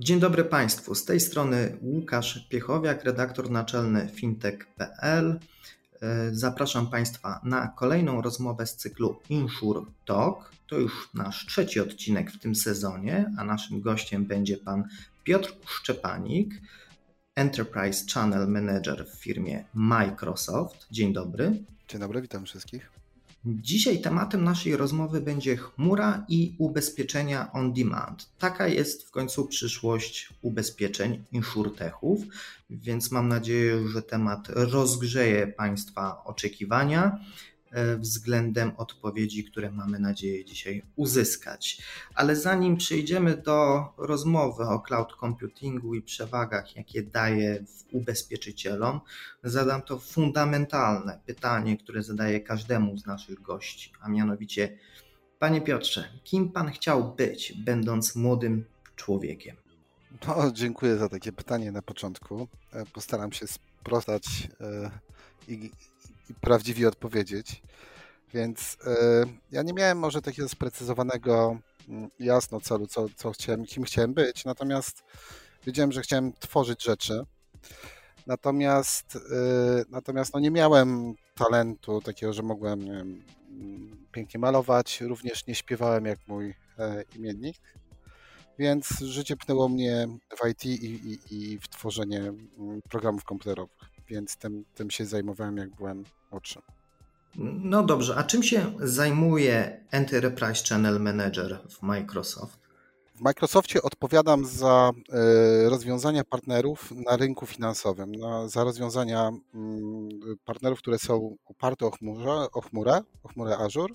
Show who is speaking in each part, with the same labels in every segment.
Speaker 1: Dzień dobry Państwu. Z tej strony Łukasz Piechowiak, redaktor naczelny fintech.pl. Zapraszam Państwa na kolejną rozmowę z cyklu Insure Talk. To już nasz trzeci odcinek w tym sezonie, a naszym gościem będzie pan Piotr Szczepanik, Enterprise Channel Manager w firmie Microsoft. Dzień dobry.
Speaker 2: Dzień dobry, witam wszystkich.
Speaker 1: Dzisiaj tematem naszej rozmowy będzie chmura i ubezpieczenia on demand. Taka jest w końcu przyszłość ubezpieczeń insurtechów, więc mam nadzieję, że temat rozgrzeje Państwa oczekiwania względem odpowiedzi, które mamy nadzieję dzisiaj uzyskać. Ale zanim przejdziemy do rozmowy o cloud computingu i przewagach, jakie daje ubezpieczycielom, zadam to fundamentalne pytanie, które zadaję każdemu z naszych gości, a mianowicie, Panie Piotrze, kim Pan chciał być, będąc młodym człowiekiem?
Speaker 2: No, dziękuję za takie pytanie na początku. E, postaram się sprostać e, i, i prawdziwie odpowiedzieć. Więc y, ja nie miałem może takiego sprecyzowanego mm, jasno celu, co, co chciałem, kim chciałem być, natomiast wiedziałem, że chciałem tworzyć rzeczy. Natomiast, y, natomiast no nie miałem talentu takiego, że mogłem wiem, pięknie malować, również nie śpiewałem jak mój e, imiennik, więc życie pchnęło mnie w IT i, i, i w tworzenie mm, programów komputerowych, więc tym, tym się zajmowałem jak byłem młodszy.
Speaker 1: No dobrze, a czym się zajmuje Enterprise Channel Manager w Microsoft?
Speaker 2: W Microsoftie odpowiadam za e, rozwiązania partnerów na rynku finansowym, za rozwiązania mm, partnerów, które są oparte o chmurę, o chmurę, o chmurę Azure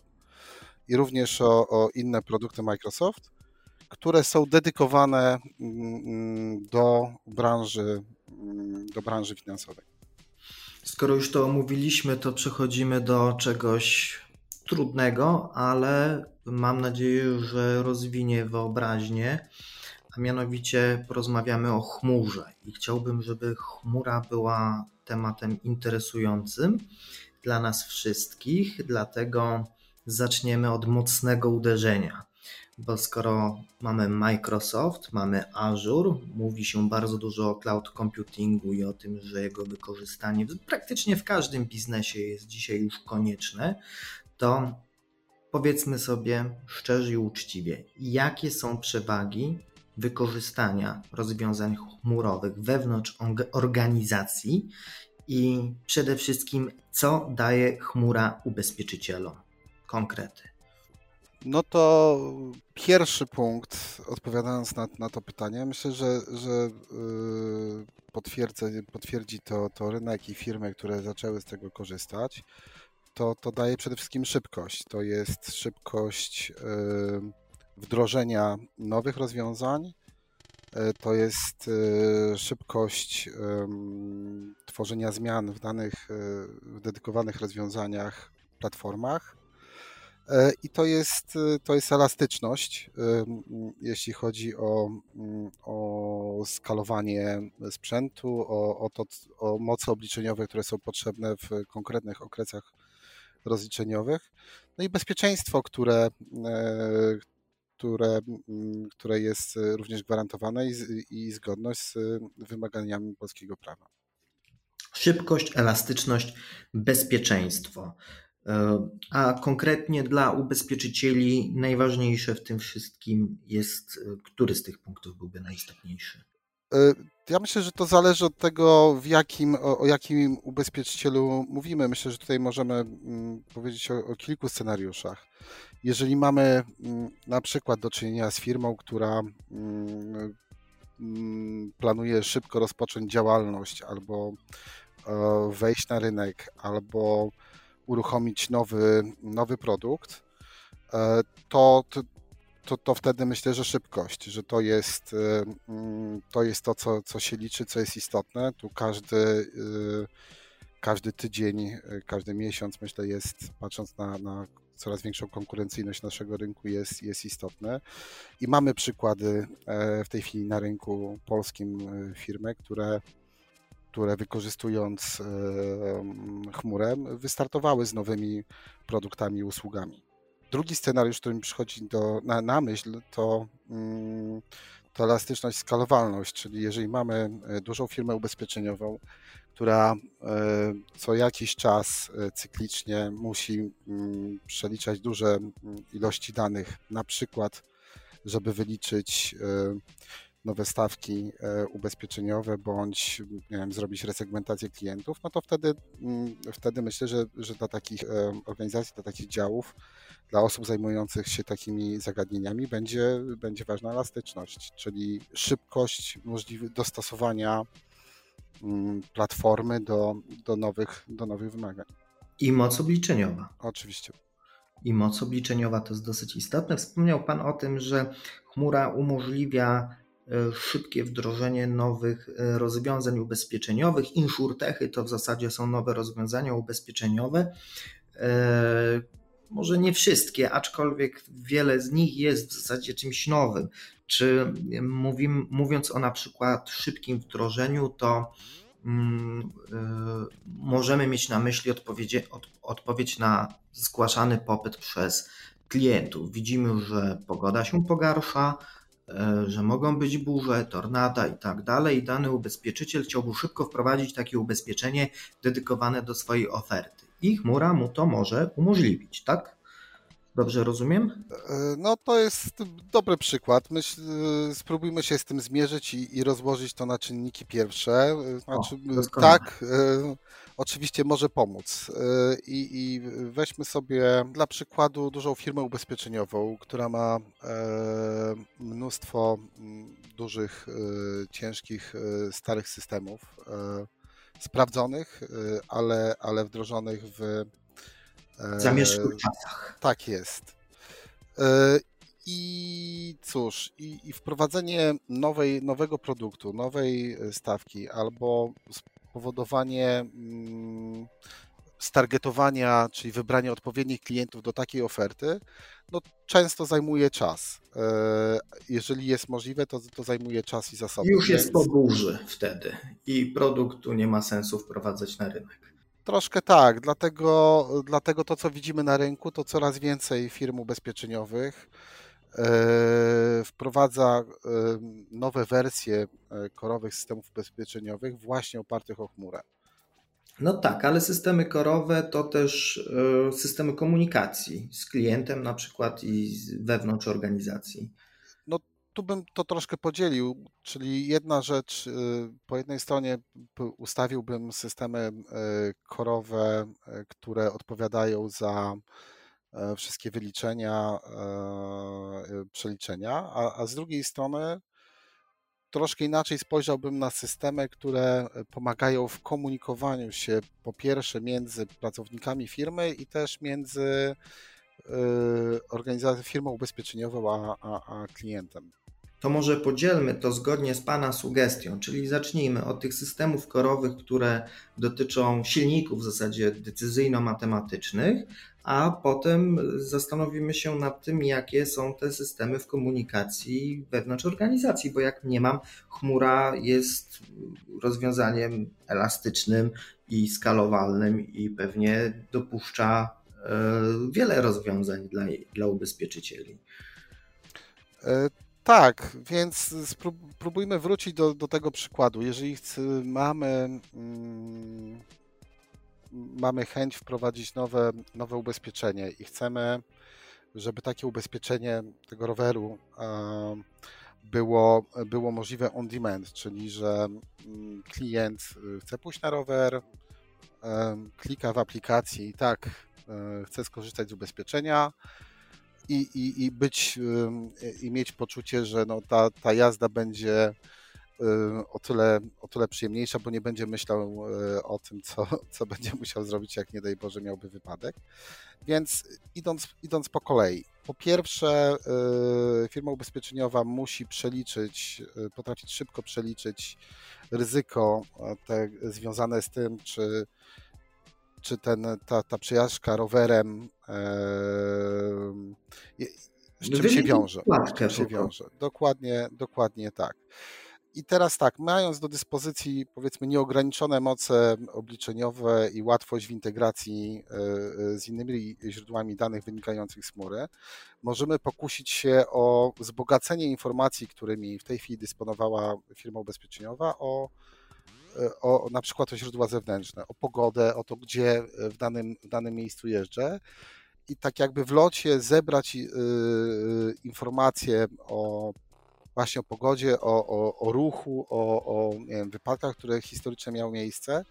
Speaker 2: i również o, o inne produkty Microsoft, które są dedykowane mm, do branży, mm, do branży finansowej.
Speaker 1: Skoro już to omówiliśmy, to przechodzimy do czegoś trudnego, ale mam nadzieję, że rozwinie wyobraźnię. A mianowicie porozmawiamy o chmurze i chciałbym, żeby chmura była tematem interesującym dla nas wszystkich, dlatego zaczniemy od mocnego uderzenia bo skoro mamy Microsoft, mamy Azure, mówi się bardzo dużo o cloud computingu i o tym, że jego wykorzystanie praktycznie w każdym biznesie jest dzisiaj już konieczne, to powiedzmy sobie szczerze i uczciwie, jakie są przewagi wykorzystania rozwiązań chmurowych wewnątrz organizacji i przede wszystkim, co daje chmura ubezpieczycielom. Konkrety.
Speaker 2: No to pierwszy punkt, odpowiadając na, na to pytanie, myślę, że, że yy, potwierdzi, to, to rynek i firmy, które zaczęły z tego korzystać. To, to daje przede wszystkim szybkość. To jest szybkość yy, wdrożenia nowych rozwiązań, yy, to jest szybkość tworzenia zmian w danych, w dedykowanych rozwiązaniach, platformach I to jest, e, to jest elastyczność, e, jeśli chodzi o, o skalowanie sprzętu, o, o, to, o moce obliczeniowe, które są potrzebne w konkretnych okresach rozliczeniowych. No i bezpieczeństwo, które, które, które jest również gwarantowane i, i zgodność z wymaganiami polskiego prawa.
Speaker 1: Szybkość, elastyczność, bezpieczeństwo. E, a konkretnie dla ubezpieczycieli najważniejsze w tym wszystkim jest, e, który z tych punktów byłby najistotniejszy?
Speaker 2: E, ja myślę, że to zależy od tego, w jakim, o, o jakim ubezpieczycielu mówimy. Myślę, że tutaj możemy mm, powiedzieć o, o kilku scenariuszach. Jeżeli mamy mm, na przykład do czynienia z firmą, która mm, planuje szybko rozpocząć działalność albo wejść na rynek, albo uruchomić nowy, nowy produkt, e, to, to, to wtedy myślę, że szybkość, że to jest mm, to, jest to co, co się liczy, co jest istotne. Tu każdy, każdy tydzień, każdy miesiąc, myślę, jest, patrząc na, na coraz większą konkurencyjność naszego rynku jest, jest istotne. I mamy przykłady w tej chwili na rynku polskim firmy, które które wykorzystując chmurę wystartowały z nowymi produktami i usługami. Drugi scenariusz, który mi przychodzi do, na, na myśl, to, mm, to elastyczność, skalowalność, czyli jeżeli mamy e, dużą firmę ubezpieczeniową, która e, co jakiś czas e, cyklicznie musi mm, przeliczać duże mm, ilości danych, na przykład, żeby wyliczyć nowe stawki e, ubezpieczeniowe bądź nie wiem, zrobić resegmentację klientów, no to wtedy, mm, wtedy myślę, że, że dla takich e, organizacji, dla takich działów, dla osób zajmujących się takimi zagadnieniami będzie, będzie ważna elastyczność, czyli szybkość możliwe dostosowania mm, platformy do, do, nowych, do nowych wymagań.
Speaker 1: I moc obliczeniowa.
Speaker 2: Oczywiście.
Speaker 1: I moc obliczeniowa to jest dosyć istotne. Wspomniał Pan o tym, że chmura umożliwia szybkie wdrożenie nowych e, rozwiązań ubezpieczeniowych. Insurtechy to w zasadzie są nowe rozwiązania ubezpieczeniowe. E, może nie wszystkie, aczkolwiek wiele z nich jest w zasadzie czymś nowym. Czy mówim, mówiąc o na przykład szybkim wdrożeniu, to mm, możemy mieć na myśli odpowiedź, odpowiedź na zgłaszany popyt przez klientów. Widzimy, że pogoda się pogarsza, E, że mogą być burze, tornada i tak dalej. I dany ubezpieczyciel chciałby szybko wprowadzić takie ubezpieczenie dedykowane do swojej oferty. I chmura mu to może umożliwić, tak? Dobrze rozumiem?
Speaker 2: E, no to jest dobry przykład. Myśl, e, spróbujmy się z tym zmierzyć i, i rozłożyć to na czynniki pierwsze. Znaczy, o, tak, oczywiście może pomóc. E, I, weźmy sobie dla przykładu dużą firmę ubezpieczeniową, która ma e, mnóstwo mm, dużych, e, ciężkich, starych systemów, sprawdzonych, ale, ale wdrożonych w
Speaker 1: zamieszłych czasach.
Speaker 2: Tak jest. I cóż, i, i, wprowadzenie nowej, nowego produktu, nowej stawki albo spowodowanie mm, stargetowania, czyli wybranie odpowiednich klientów do takiej oferty, no, często zajmuje czas. E, jeżeli jest możliwe, to, to zajmuje czas i zasoby.
Speaker 1: Już jest po burzy wtedy i produktu nie ma sensu wprowadzać na rynek.
Speaker 2: Troszkę tak, dlatego, dlatego to, co widzimy na rynku, to coraz więcej firm ubezpieczeniowych E, wprowadza e, nowe wersje e, korowych systemów ubezpieczeniowych właśnie opartych o chmurę.
Speaker 1: No tak, ale systemy korowe to też systemy komunikacji z klientem na przykład i wewnątrz organizacji.
Speaker 2: Tu bym to troszkę podzielił, czyli jedna rzecz, po jednej stronie ustawiłbym systemy korowe, które odpowiadają za E, wszystkie wyliczenia, e, przeliczenia, a, a z drugiej strony troszkę inaczej spojrzałbym na systemy, które pomagają w komunikowaniu się po pierwsze między pracownikami firmy i też między organizacją, firmą ubezpieczeniową a, a, a klientem
Speaker 1: to może podzielmy to zgodnie z Pana sugestią, czyli zacznijmy od tych systemów korowych, które dotyczą silników w zasadzie decyzyjno-matematycznych, a potem zastanowimy się nad tym, jakie są te systemy w komunikacji wewnątrz organizacji, bo jak nie mam, chmura jest rozwiązaniem elastycznym i skalowalnym i pewnie dopuszcza e, wiele rozwiązań dla, dla ubezpieczycieli.
Speaker 2: Tak, więc spróbujmy wrócić do, do tego przykładu. Jeżeli mamy, mm, mamy chęć wprowadzić nowe, nowe ubezpieczenie i chcemy, żeby takie ubezpieczenie tego roweru było, było możliwe on demand, czyli że mm, klient chce pójść na rower, klika w aplikacji i tak e, chce skorzystać z ubezpieczenia, i, i, i być i mieć poczucie, że no ta, ta jazda będzie o tyle, o tyle przyjemniejsza, bo nie będzie myślał o tym, co, co będzie musiał zrobić, jak nie daj Boże miałby wypadek. Więc idąc, idąc po kolei. Po pierwsze, firma ubezpieczeniowa musi przeliczyć, potrafić szybko przeliczyć ryzyko te, związane z tym, czy czy ten, ta, ta przejażdżka rowerem e, z czym się wiąże. Z czym się wiąże. Dokładnie, dokładnie tak. I teraz tak, mając do dyspozycji powiedzmy nieograniczone moce obliczeniowe i łatwość w integracji e, e, z innymi źródłami danych wynikających z chmury, możemy pokusić się o wzbogacenie informacji, którymi w tej chwili dysponowała firma ubezpieczeniowa o o, na przykład o źródła zewnętrzne, o pogodę, o to, gdzie w danym, w danym miejscu jeżdżę i tak jakby w locie zebrać yy, informacje o właśnie o pogodzie, o, o, o ruchu, o, o wiem, wypadkach, które historycznie miały miejsce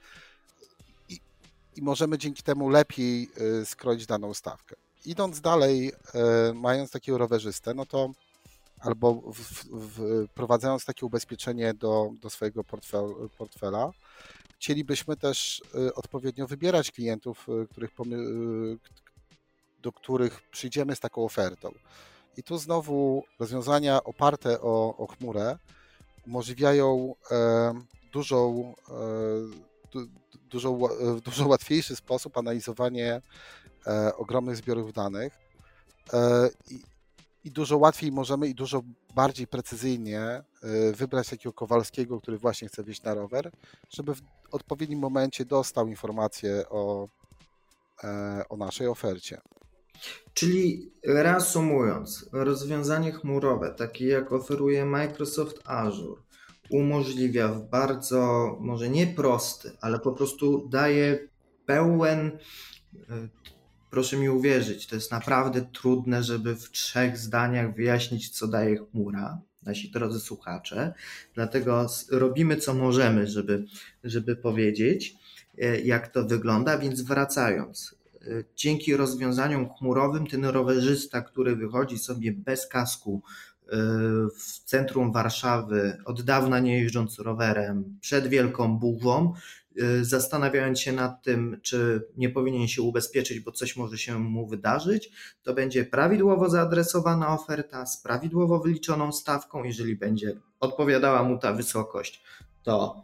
Speaker 2: i, i możemy dzięki temu lepiej skroić daną stawkę. Idąc dalej, mając takiego rowerzystę, no to albo wprowadzając takie ubezpieczenie do, do swojego portfel, portfela, chcielibyśmy też y, odpowiednio wybierać klientów, y, których, y, do których przyjdziemy z taką ofertą. I tu znowu rozwiązania oparte o, o chmurę umożliwiają e, dużą, e, dużo, w dużo łatwiejszy sposób analizowanie e, ogromnych zbiorów danych. E, i dużo łatwiej możemy i dużo bardziej precyzyjnie y, wybrać takiego Kowalskiego, który właśnie chce wjeść na rower, żeby w odpowiednim momencie dostał informację o, e, o naszej ofercie.
Speaker 1: Czyli reasumując, rozwiązanie chmurowe, takie jak oferuje Microsoft Azure, umożliwia w bardzo, może nie prosty, ale po prostu daje pełen proszę mi uwierzyć, to jest naprawdę trudne, żeby w trzech zdaniach wyjaśnić, co daje chmura, nasi drodzy słuchacze. Dlatego robimy, co możemy, żeby, żeby powiedzieć, e, jak to wygląda. Więc wracając, e, dzięki rozwiązaniom chmurowym, ten rowerzysta, który wychodzi sobie bez kasku e, w centrum Warszawy, od dawna nie jeżdżąc rowerem, przed wielką burzą, zastanawiając się nad tym, czy nie powinien się ubezpieczyć, bo coś może się mu wydarzyć, to będzie prawidłowo zaadresowana oferta z prawidłowo wyliczoną stawką. Jeżeli będzie odpowiadała mu ta wysokość, to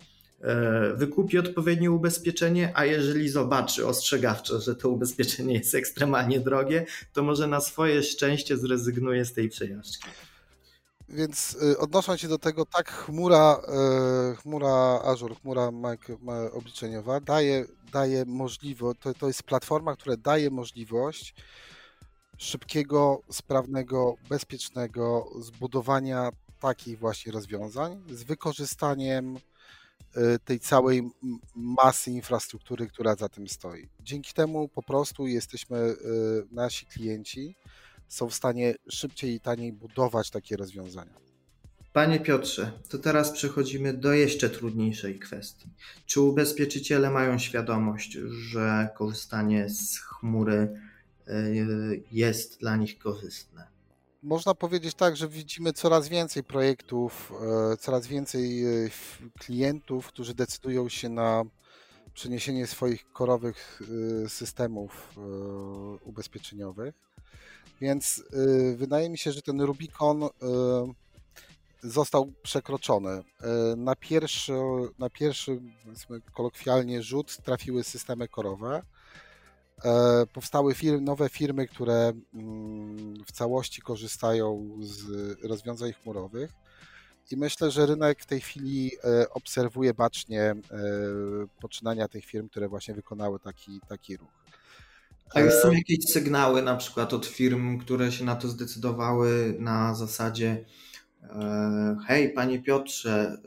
Speaker 1: y, wykupi odpowiednie ubezpieczenie, a jeżeli zobaczy ostrzegawczo, że to ubezpieczenie jest ekstremalnie drogie, to może na swoje szczęście zrezygnuje z tej przejażdżki.
Speaker 2: Więc y, odnosząc się do tego, tak chmura, y, chmura Azure, chmura obliczeniowa daje, daje możliwość, to, to jest platforma, która daje możliwość szybkiego, sprawnego, bezpiecznego zbudowania takich właśnie rozwiązań z wykorzystaniem y, tej całej masy infrastruktury, która za tym stoi. Dzięki temu po prostu jesteśmy, nasi klienci są w stanie szybciej i taniej budować takie rozwiązania.
Speaker 1: Panie Piotrze, to teraz przechodzimy do jeszcze trudniejszej kwestii. Czy ubezpieczyciele mają świadomość, że korzystanie z chmury e, jest dla nich korzystne?
Speaker 2: Można powiedzieć tak, że widzimy coraz więcej projektów, e, coraz więcej e, klientów, którzy decydują się na przeniesienie swoich korowych systemów ubezpieczeniowych więc y, wydaje mi się, że ten Rubikon y, został przekroczony. Y, na pierwszy, na pierwszy kolokwialnie rzut trafiły systemy korowe. E, powstały firmy, nowe firmy, które mm, w całości korzystają z rozwiązań chmurowych. I myślę, że rynek w tej chwili e, obserwuje bacznie e, poczynania tych firm, które właśnie wykonały taki, taki ruch.
Speaker 1: A już są jakieś sygnały na przykład od firm, które się na to zdecydowały na zasadzie e, hej panie Piotrze, e,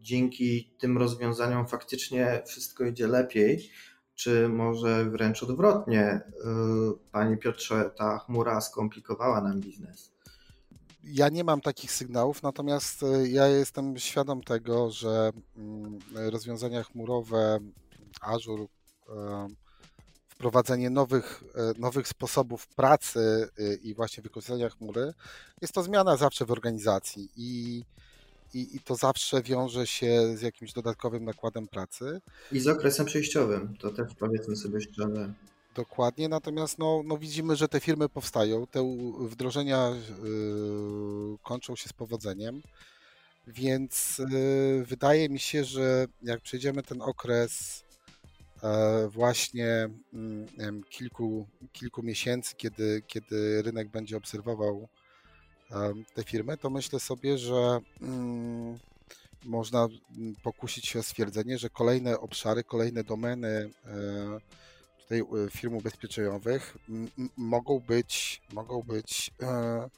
Speaker 1: dzięki tym rozwiązaniom faktycznie wszystko idzie lepiej, czy może wręcz odwrotnie, e, panie Piotrze, ta chmura skomplikowała nam biznes?
Speaker 2: Ja nie mam takich sygnałów, natomiast ja jestem świadom tego, że mm, rozwiązania chmurowe Azure wprowadzenie nowych, e, nowych sposobów pracy e, i właśnie wykorzystania chmury, jest to zmiana zawsze w organizacji i i, i to zawsze wiąże się z jakimś dodatkowym nakładem pracy.
Speaker 1: I z okresem przejściowym, to też powiedzmy sobie szczerze.
Speaker 2: Dokładnie, natomiast no, no widzimy, że te firmy powstają, te wdrożenia yy, kończą się z powodzeniem, więc wydaje mi się, że jak przejdziemy ten okres właśnie mm, kilku, kilku miesięcy, kiedy, kiedy rynek będzie obserwował te firmy, to myślę sobie, że mm, można pokusić się o stwierdzenie, że kolejne obszary, kolejne domeny e, tutaj e, firm ubezpieczeniowych mogą być, mogą być e,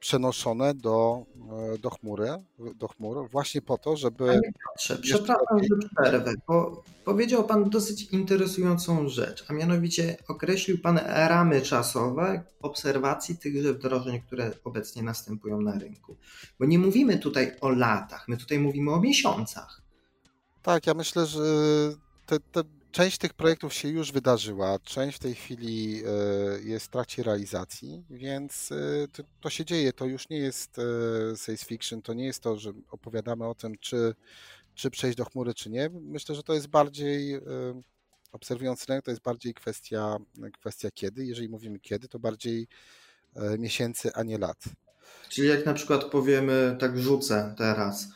Speaker 2: przenoszone do, e, do chmury, do chmur właśnie po to, żeby... Panie
Speaker 1: Piotrze, przepraszam, że przerwę, bo powiedział Pan dosyć interesującą rzecz, a mianowicie określił Pan ramy czasowe obserwacji tychże wdrożeń, które obecnie następują na rynku. Bo nie mówimy tutaj o latach, my tutaj mówimy o miesiącach.
Speaker 2: Tak, ja myślę, że te, te Część tych projektów się już wydarzyła, część w tej chwili e, jest w trakcie realizacji, więc e, to, to się dzieje. To już nie jest e, science fiction, to nie jest to, że opowiadamy o tym, czy, czy przejść do chmury, czy nie. Myślę, że to jest bardziej, obserwując rynek, to jest bardziej kwestia, kwestia kiedy. Jeżeli mówimy kiedy, to bardziej miesięcy, a nie lat.
Speaker 1: Czyli jak na przykład powiemy, tak rzucę teraz,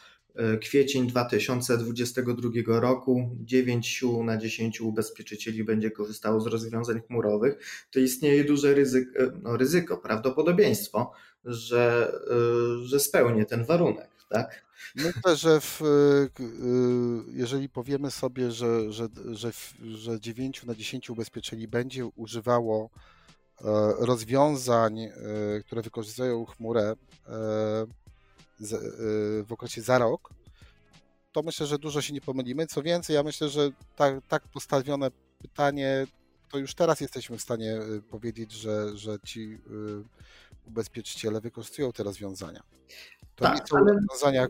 Speaker 1: kwiecień 2022 roku 9 na 10 ubezpieczycieli będzie korzystało z rozwiązań chmurowych, to istnieje duże ryzyko, e, no ryzyko prawdopodobieństwo, że, e, że spełnię ten warunek. Tak?
Speaker 2: Myślę, że w, jeżeli powiemy sobie, że, że, że, że 9 na 10 ubezpieczeni będzie używało rozwiązań, które wykorzystują chmurę, w okresie za rok, to myślę, że dużo się nie pomylimy. Co więcej, ja myślę, że tak, tak postawione pytanie, to już teraz jesteśmy w stanie y, powiedzieć, że, że ci y, ubezpieczyciele wykorzystują te rozwiązania. To tak, nie są ale... rozwiązania,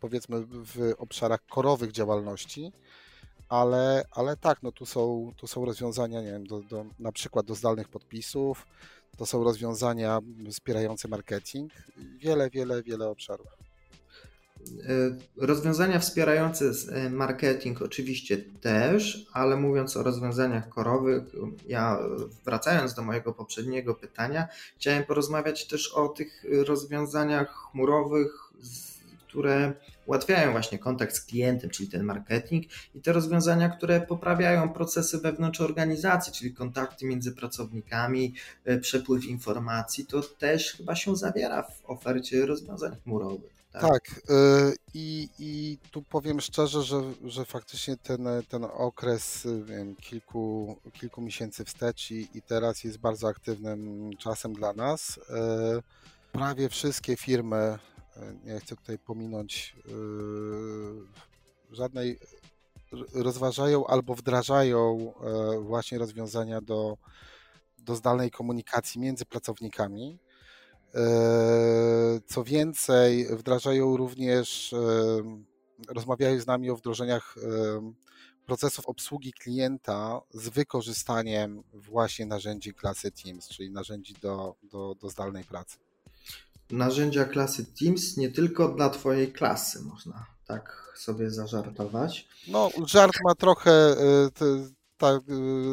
Speaker 2: powiedzmy, w obszarach korowych działalności, ale, ale tak, no tu są, tu są rozwiązania, nie wiem, do, do, na przykład do zdalnych podpisów, to są rozwiązania wspierające marketing, wiele, wiele, wiele obszarów.
Speaker 1: E, rozwiązania wspierające e, marketing oczywiście też, ale mówiąc o rozwiązaniach korowych, ja wracając do mojego poprzedniego pytania, chciałem porozmawiać też o tych rozwiązaniach chmurowych, które ułatwiają właśnie kontakt z klientem, czyli ten marketing i te rozwiązania, które poprawiają procesy wewnątrz organizacji, czyli kontakty między pracownikami, e, przepływ informacji, to też chyba się zawiera w ofercie rozwiązań chmurowych.
Speaker 2: Tak, tak e, i, i tu powiem szczerze, że, że faktycznie ten, ten okres wiem, kilku, kilku miesięcy wstecz i, i teraz jest bardzo aktywnym czasem dla nas. E, prawie wszystkie firmy nie chcę tutaj pominąć yy, żadnej, rozważają albo wdrażają e, właśnie rozwiązania do, do zdalnej komunikacji między pracownikami. E, co więcej, wdrażają również, rozmawiają z nami o wdrożeniach procesów obsługi klienta z wykorzystaniem właśnie narzędzi klasy Teams, czyli narzędzi do, do, do zdalnej pracy
Speaker 1: narzędzia klasy Teams nie tylko dla Twojej klasy, można tak sobie zażartować.
Speaker 2: No, żart ma trochę, tak,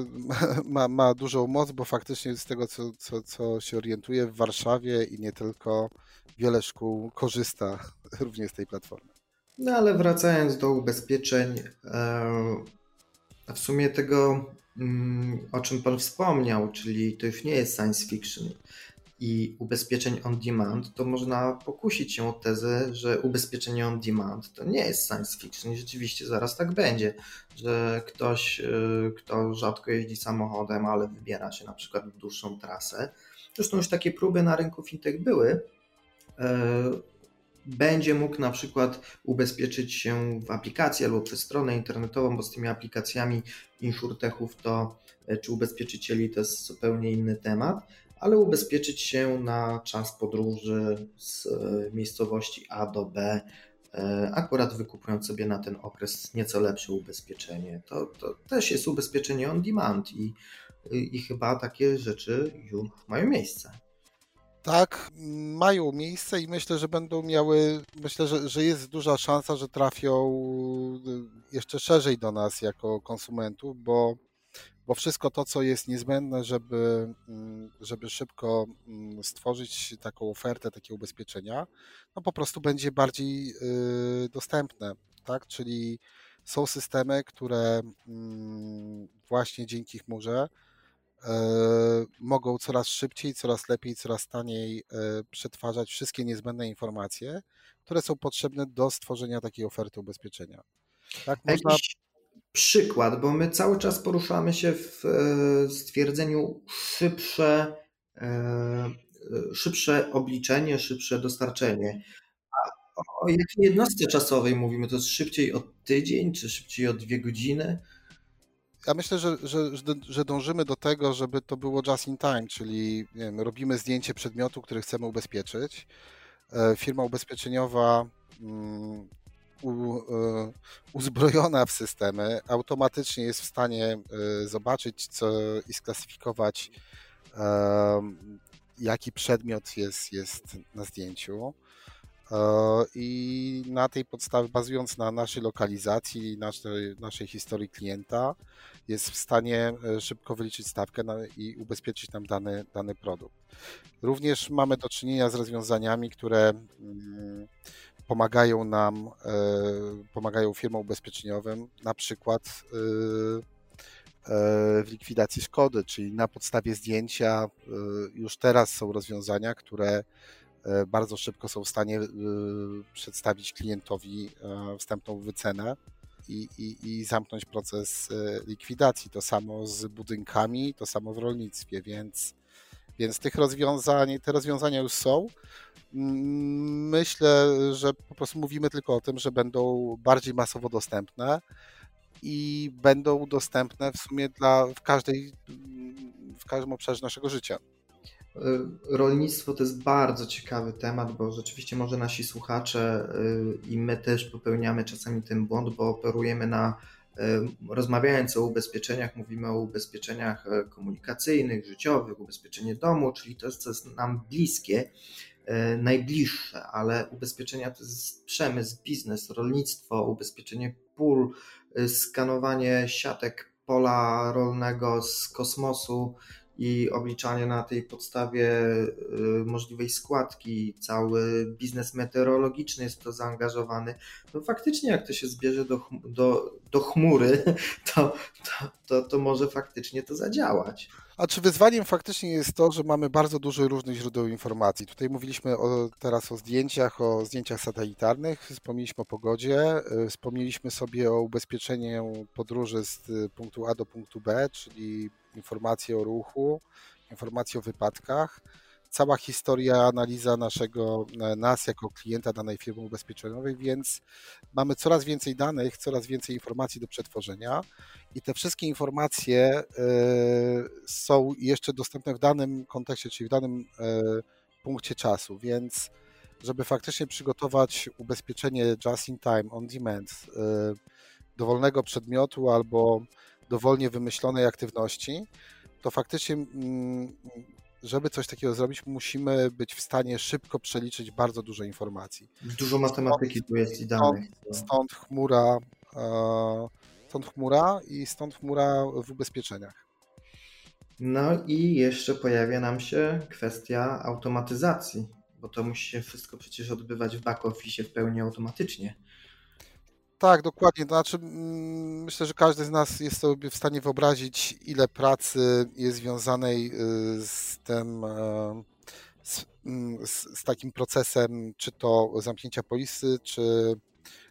Speaker 2: ma, ma dużą moc, bo faktycznie z tego, co, co, co się orientuje w Warszawie i nie tylko, wiele szkół korzysta również z tej platformy.
Speaker 1: No ale wracając do ubezpieczeń, e, w sumie tego, mm, o czym Pan wspomniał, czyli to już nie jest science fiction i ubezpieczeń on demand, to można pokusić się o tezę, że ubezpieczenie on demand to nie jest science fiction i rzeczywiście zaraz tak będzie, że ktoś, y, kto rzadko jeździ samochodem, ale wybiera się na przykład w dłuższą trasę, zresztą już takie próby na rynku fintech były, y, będzie mógł na przykład ubezpieczyć się w aplikacji albo przez stronę internetową, bo z tymi aplikacjami insurtechów to y, czy ubezpieczycieli to jest zupełnie inny temat, ale ubezpieczyć się na czas podróży z e, miejscowości A do B, e, akurat wykupując sobie na ten okres nieco lepsze ubezpieczenie. To, to też jest ubezpieczenie on demand i, i chyba takie rzeczy już mają miejsce.
Speaker 2: Tak, mają miejsce i myślę, że będą miały, myślę, że, że jest duża szansa, że trafią y, jeszcze szerzej do nas jako konsumentów, bo, bo wszystko to, co jest niezbędne, żeby, mm, żeby szybko mm, stworzyć taką ofertę, takie ubezpieczenia, no po prostu będzie bardziej y, dostępne, tak? Czyli są systemy, które mm, właśnie dzięki chmurze e, mogą coraz szybciej, coraz lepiej, coraz taniej e, przetwarzać wszystkie niezbędne informacje, które są potrzebne do stworzenia takiej oferty ubezpieczenia.
Speaker 1: Tak, można... Jakiś przykład, bo my cały czas poruszamy się w e, stwierdzeniu szybsze, szybsze obliczenie, szybsze dostarczenie o jakiej jednostce czasowej mówimy? To jest szybciej o tydzień, czy szybciej o dwie godziny?
Speaker 2: Ja myślę, że, że, że dążymy do tego, żeby to było just in time, czyli wiem, robimy zdjęcie przedmiotu, który chcemy ubezpieczyć. E, firma ubezpieczeniowa mm, u, e, uzbrojona w systemy automatycznie jest w stanie e, zobaczyć co, i sklasyfikować, jaki przedmiot jest, jest na zdjęciu. E, I na tej podstawie, bazując na naszej lokalizacji, naszej, naszej historii klienta, jest w stanie szybko wyliczyć stawkę i ubezpieczyć nam dany, dany produkt. Również mamy do czynienia z rozwiązaniami, które mm, pomagają nam, e, pomagają firmom ubezpieczeniowym, na przykład w likwidacji szkody, czyli na podstawie zdjęcia już teraz są rozwiązania, które E, bardzo szybko są w stanie e, przedstawić klientowi e, wstępną wycenę i, i, i zamknąć proces likwidacji. To samo z budynkami, to samo w rolnictwie, więc, więc tych rozwiązań, te rozwiązania już są. Myślę, że po prostu mówimy tylko o tym, że będą bardziej masowo dostępne i będą dostępne w sumie dla, w, każdej, w każdym obszarze naszego życia.
Speaker 1: Y, rolnictwo to jest bardzo ciekawy temat, bo rzeczywiście może nasi słuchacze y, i my też popełniamy czasami ten błąd, bo operujemy na y, rozmawiając o ubezpieczeniach, mówimy o ubezpieczeniach komunikacyjnych, życiowych, ubezpieczenie domu, czyli to co jest nam bliskie, najbliższe, ale ubezpieczenia to jest przemysł, biznes, rolnictwo, ubezpieczenie pól, skanowanie siatek pola rolnego z kosmosu, i obliczanie na tej podstawie y, możliwej składki, cały biznes meteorologiczny jest to zaangażowany. No faktycznie, jak to się zbierze do, do, do chmury, to, to, to, to może faktycznie to zadziałać.
Speaker 2: A czy wyzwaniem faktycznie jest to, że mamy bardzo dużo różnych źródeł informacji? Tutaj mówiliśmy o, teraz o zdjęciach, o zdjęciach satelitarnych, wspomnieliśmy o pogodzie, y, wspomnieliśmy sobie o ubezpieczeniu podróży z y, punktu A do punktu B, czyli informacje o ruchu, informacje o wypadkach, cała historia, analiza naszego, e, nas jako klienta danej firmy ubezpieczeniowej, więc mamy coraz więcej danych, coraz więcej informacji do przetworzenia i te wszystkie informacje e, są jeszcze dostępne w danym kontekście, czyli w danym e, punkcie czasu, więc żeby faktycznie przygotować ubezpieczenie just in time, on demand, dowolnego przedmiotu albo dowolnie wymyślonej aktywności, to faktycznie, mm, żeby coś takiego zrobić, musimy być w stanie szybko przeliczyć bardzo dużo informacji.
Speaker 1: Dużo matematyki tu jest i danych.
Speaker 2: Stąd, stąd chmura, stąd chmura i stąd chmura w ubezpieczeniach.
Speaker 1: No i jeszcze pojawia nam się kwestia automatyzacji, bo to musi się wszystko przecież odbywać w back office w pełni automatycznie.
Speaker 2: Tak, dokładnie. To znaczy, mm, myślę, że każdy z nas jest sobie w stanie wyobrazić, ile pracy jest związanej y, z tym, e, z, mm, z, z takim procesem, czy to zamknięcia polisy, czy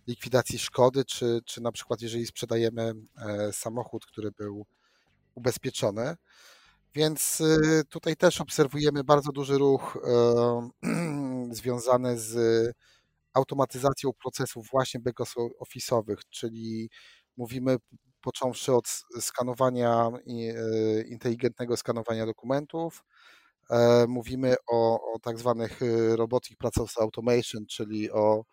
Speaker 2: likwidacji szkody, czy, czy na przykład jeżeli sprzedajemy e, samochód, który był ubezpieczony. Więc y, tutaj też obserwujemy bardzo duży ruch e, związany z automatyzacją procesów właśnie back-office'owych, czyli mówimy począwszy od skanowania, e, inteligentnego skanowania dokumentów, e, mówimy o, o tak zwanych e, robotic process automation, czyli o,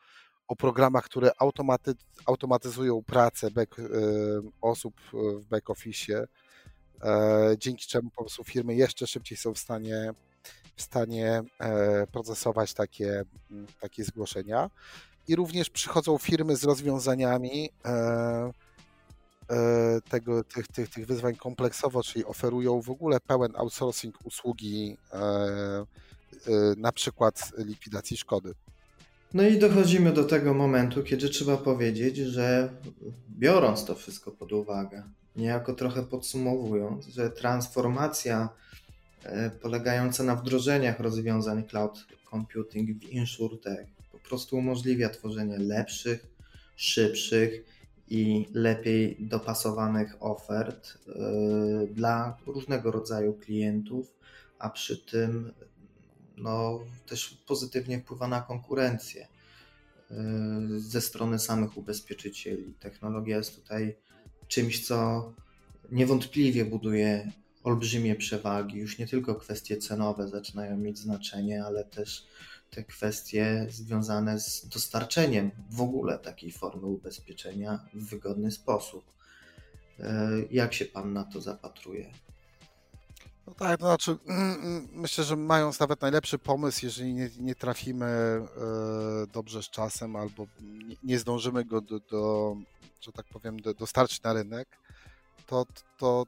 Speaker 2: o programach, które automaty, automatyzują pracę back, osób w back office, dzięki czemu po prostu firmy jeszcze szybciej są w stanie w stanie procesować takie, takie zgłoszenia. I również przychodzą firmy z rozwiązaniami tego, tych, tych, tych wyzwań kompleksowo, czyli oferują w ogóle pełen outsourcing usługi, na przykład likwidacji szkody.
Speaker 1: No i dochodzimy do tego momentu, kiedy trzeba powiedzieć, że biorąc to wszystko pod uwagę, niejako trochę podsumowując, że transformacja e, polegająca na wdrożeniach rozwiązań cloud computing w InsurTech po prostu umożliwia tworzenie lepszych, szybszych i lepiej dopasowanych ofert e, dla różnego rodzaju klientów, a przy tym no, też pozytywnie wpływa na konkurencję y, ze strony samych ubezpieczycieli. Technologia jest tutaj czymś, co niewątpliwie buduje olbrzymie przewagi. Już nie tylko kwestie cenowe zaczynają mieć znaczenie, ale też te kwestie związane z dostarczeniem w ogóle takiej formy ubezpieczenia w wygodny sposób. Y, jak się Pan na to zapatruje?
Speaker 2: No tak, to znaczy mm, mm, myślę, że mając nawet najlepszy pomysł, jeżeli nie, nie trafimy e, dobrze z czasem albo nie, zdążymy go do, do, że tak powiem, do, dostarczyć na rynek, to, to,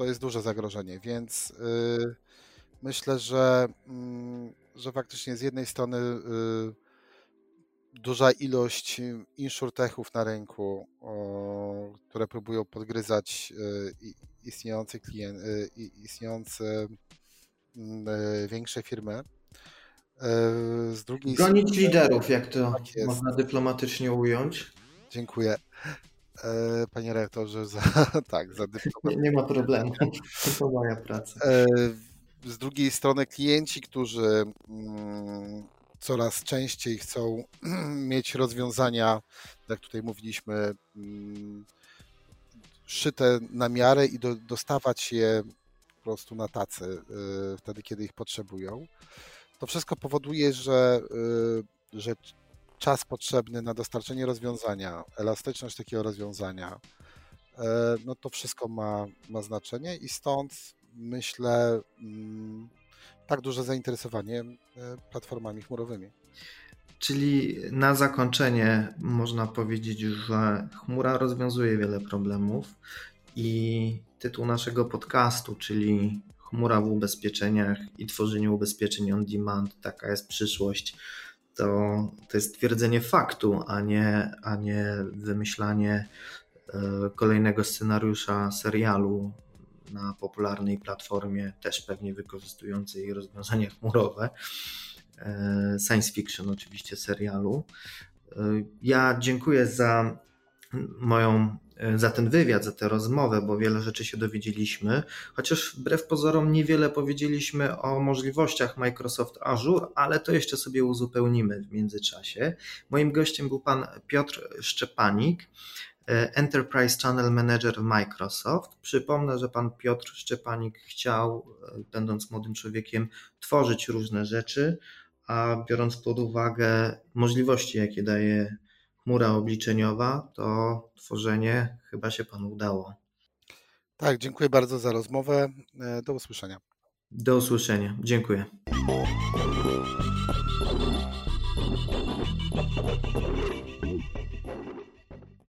Speaker 2: to jest duże zagrożenie, więc y, myślę, że, mm, że faktycznie z jednej strony y, duża ilość insurtechów na rynku, które próbują podgryzać y, istniejące, klient, istniejące mm, większe firmy.
Speaker 1: Z drugiej Gonić strony, liderów, jak to tak można dyplomatycznie ująć.
Speaker 2: Dziękuję. Panie rektorze, za, tak, za
Speaker 1: dyplomatycznie. Nie, nie ma problemu, to moja praca.
Speaker 2: Z drugiej strony klienci, którzy mm, coraz częściej chcą mieć rozwiązania, jak tutaj mówiliśmy, mm, szyte na miarę i do, dostawać je po prostu na tacy y, wtedy, kiedy ich potrzebują. To wszystko powoduje, że, że czas potrzebny na dostarczenie rozwiązania, elastyczność takiego rozwiązania, e, no to wszystko ma, ma znaczenie i stąd myślę, mm, tak duże zainteresowanie e, platformami chmurowymi.
Speaker 1: Czyli na zakończenie można powiedzieć, że chmura rozwiązuje wiele problemów i tytuł naszego podcastu, czyli Chmura w ubezpieczeniach i tworzeniu ubezpieczeń on demand, taka jest przyszłość, to, to jest twierdzenie faktu, a nie, a nie wymyślanie e, kolejnego scenariusza serialu na popularnej platformie, też pewnie wykorzystującej rozwiązania chmurowe, e, science fiction oczywiście serialu. E, ja dziękuję za moją, za ten wywiad, za tę rozmowę, bo wiele rzeczy się dowiedzieliśmy, chociaż wbrew pozorom niewiele powiedzieliśmy o możliwościach Microsoft Azure, ale to jeszcze sobie uzupełnimy w międzyczasie. Moim gościem był pan Piotr Szczepanik, E, Enterprise Channel Manager w Microsoft. Przypomnę, że pan Piotr Szczepanik chciał, e, będąc młodym człowiekiem, tworzyć różne rzeczy, a biorąc pod uwagę możliwości, jakie daje chmura obliczeniowa, to tworzenie chyba się panu udało.
Speaker 2: Tak, dziękuję bardzo za rozmowę. E, do usłyszenia.
Speaker 1: Do usłyszenia. Dziękuję. Thank you.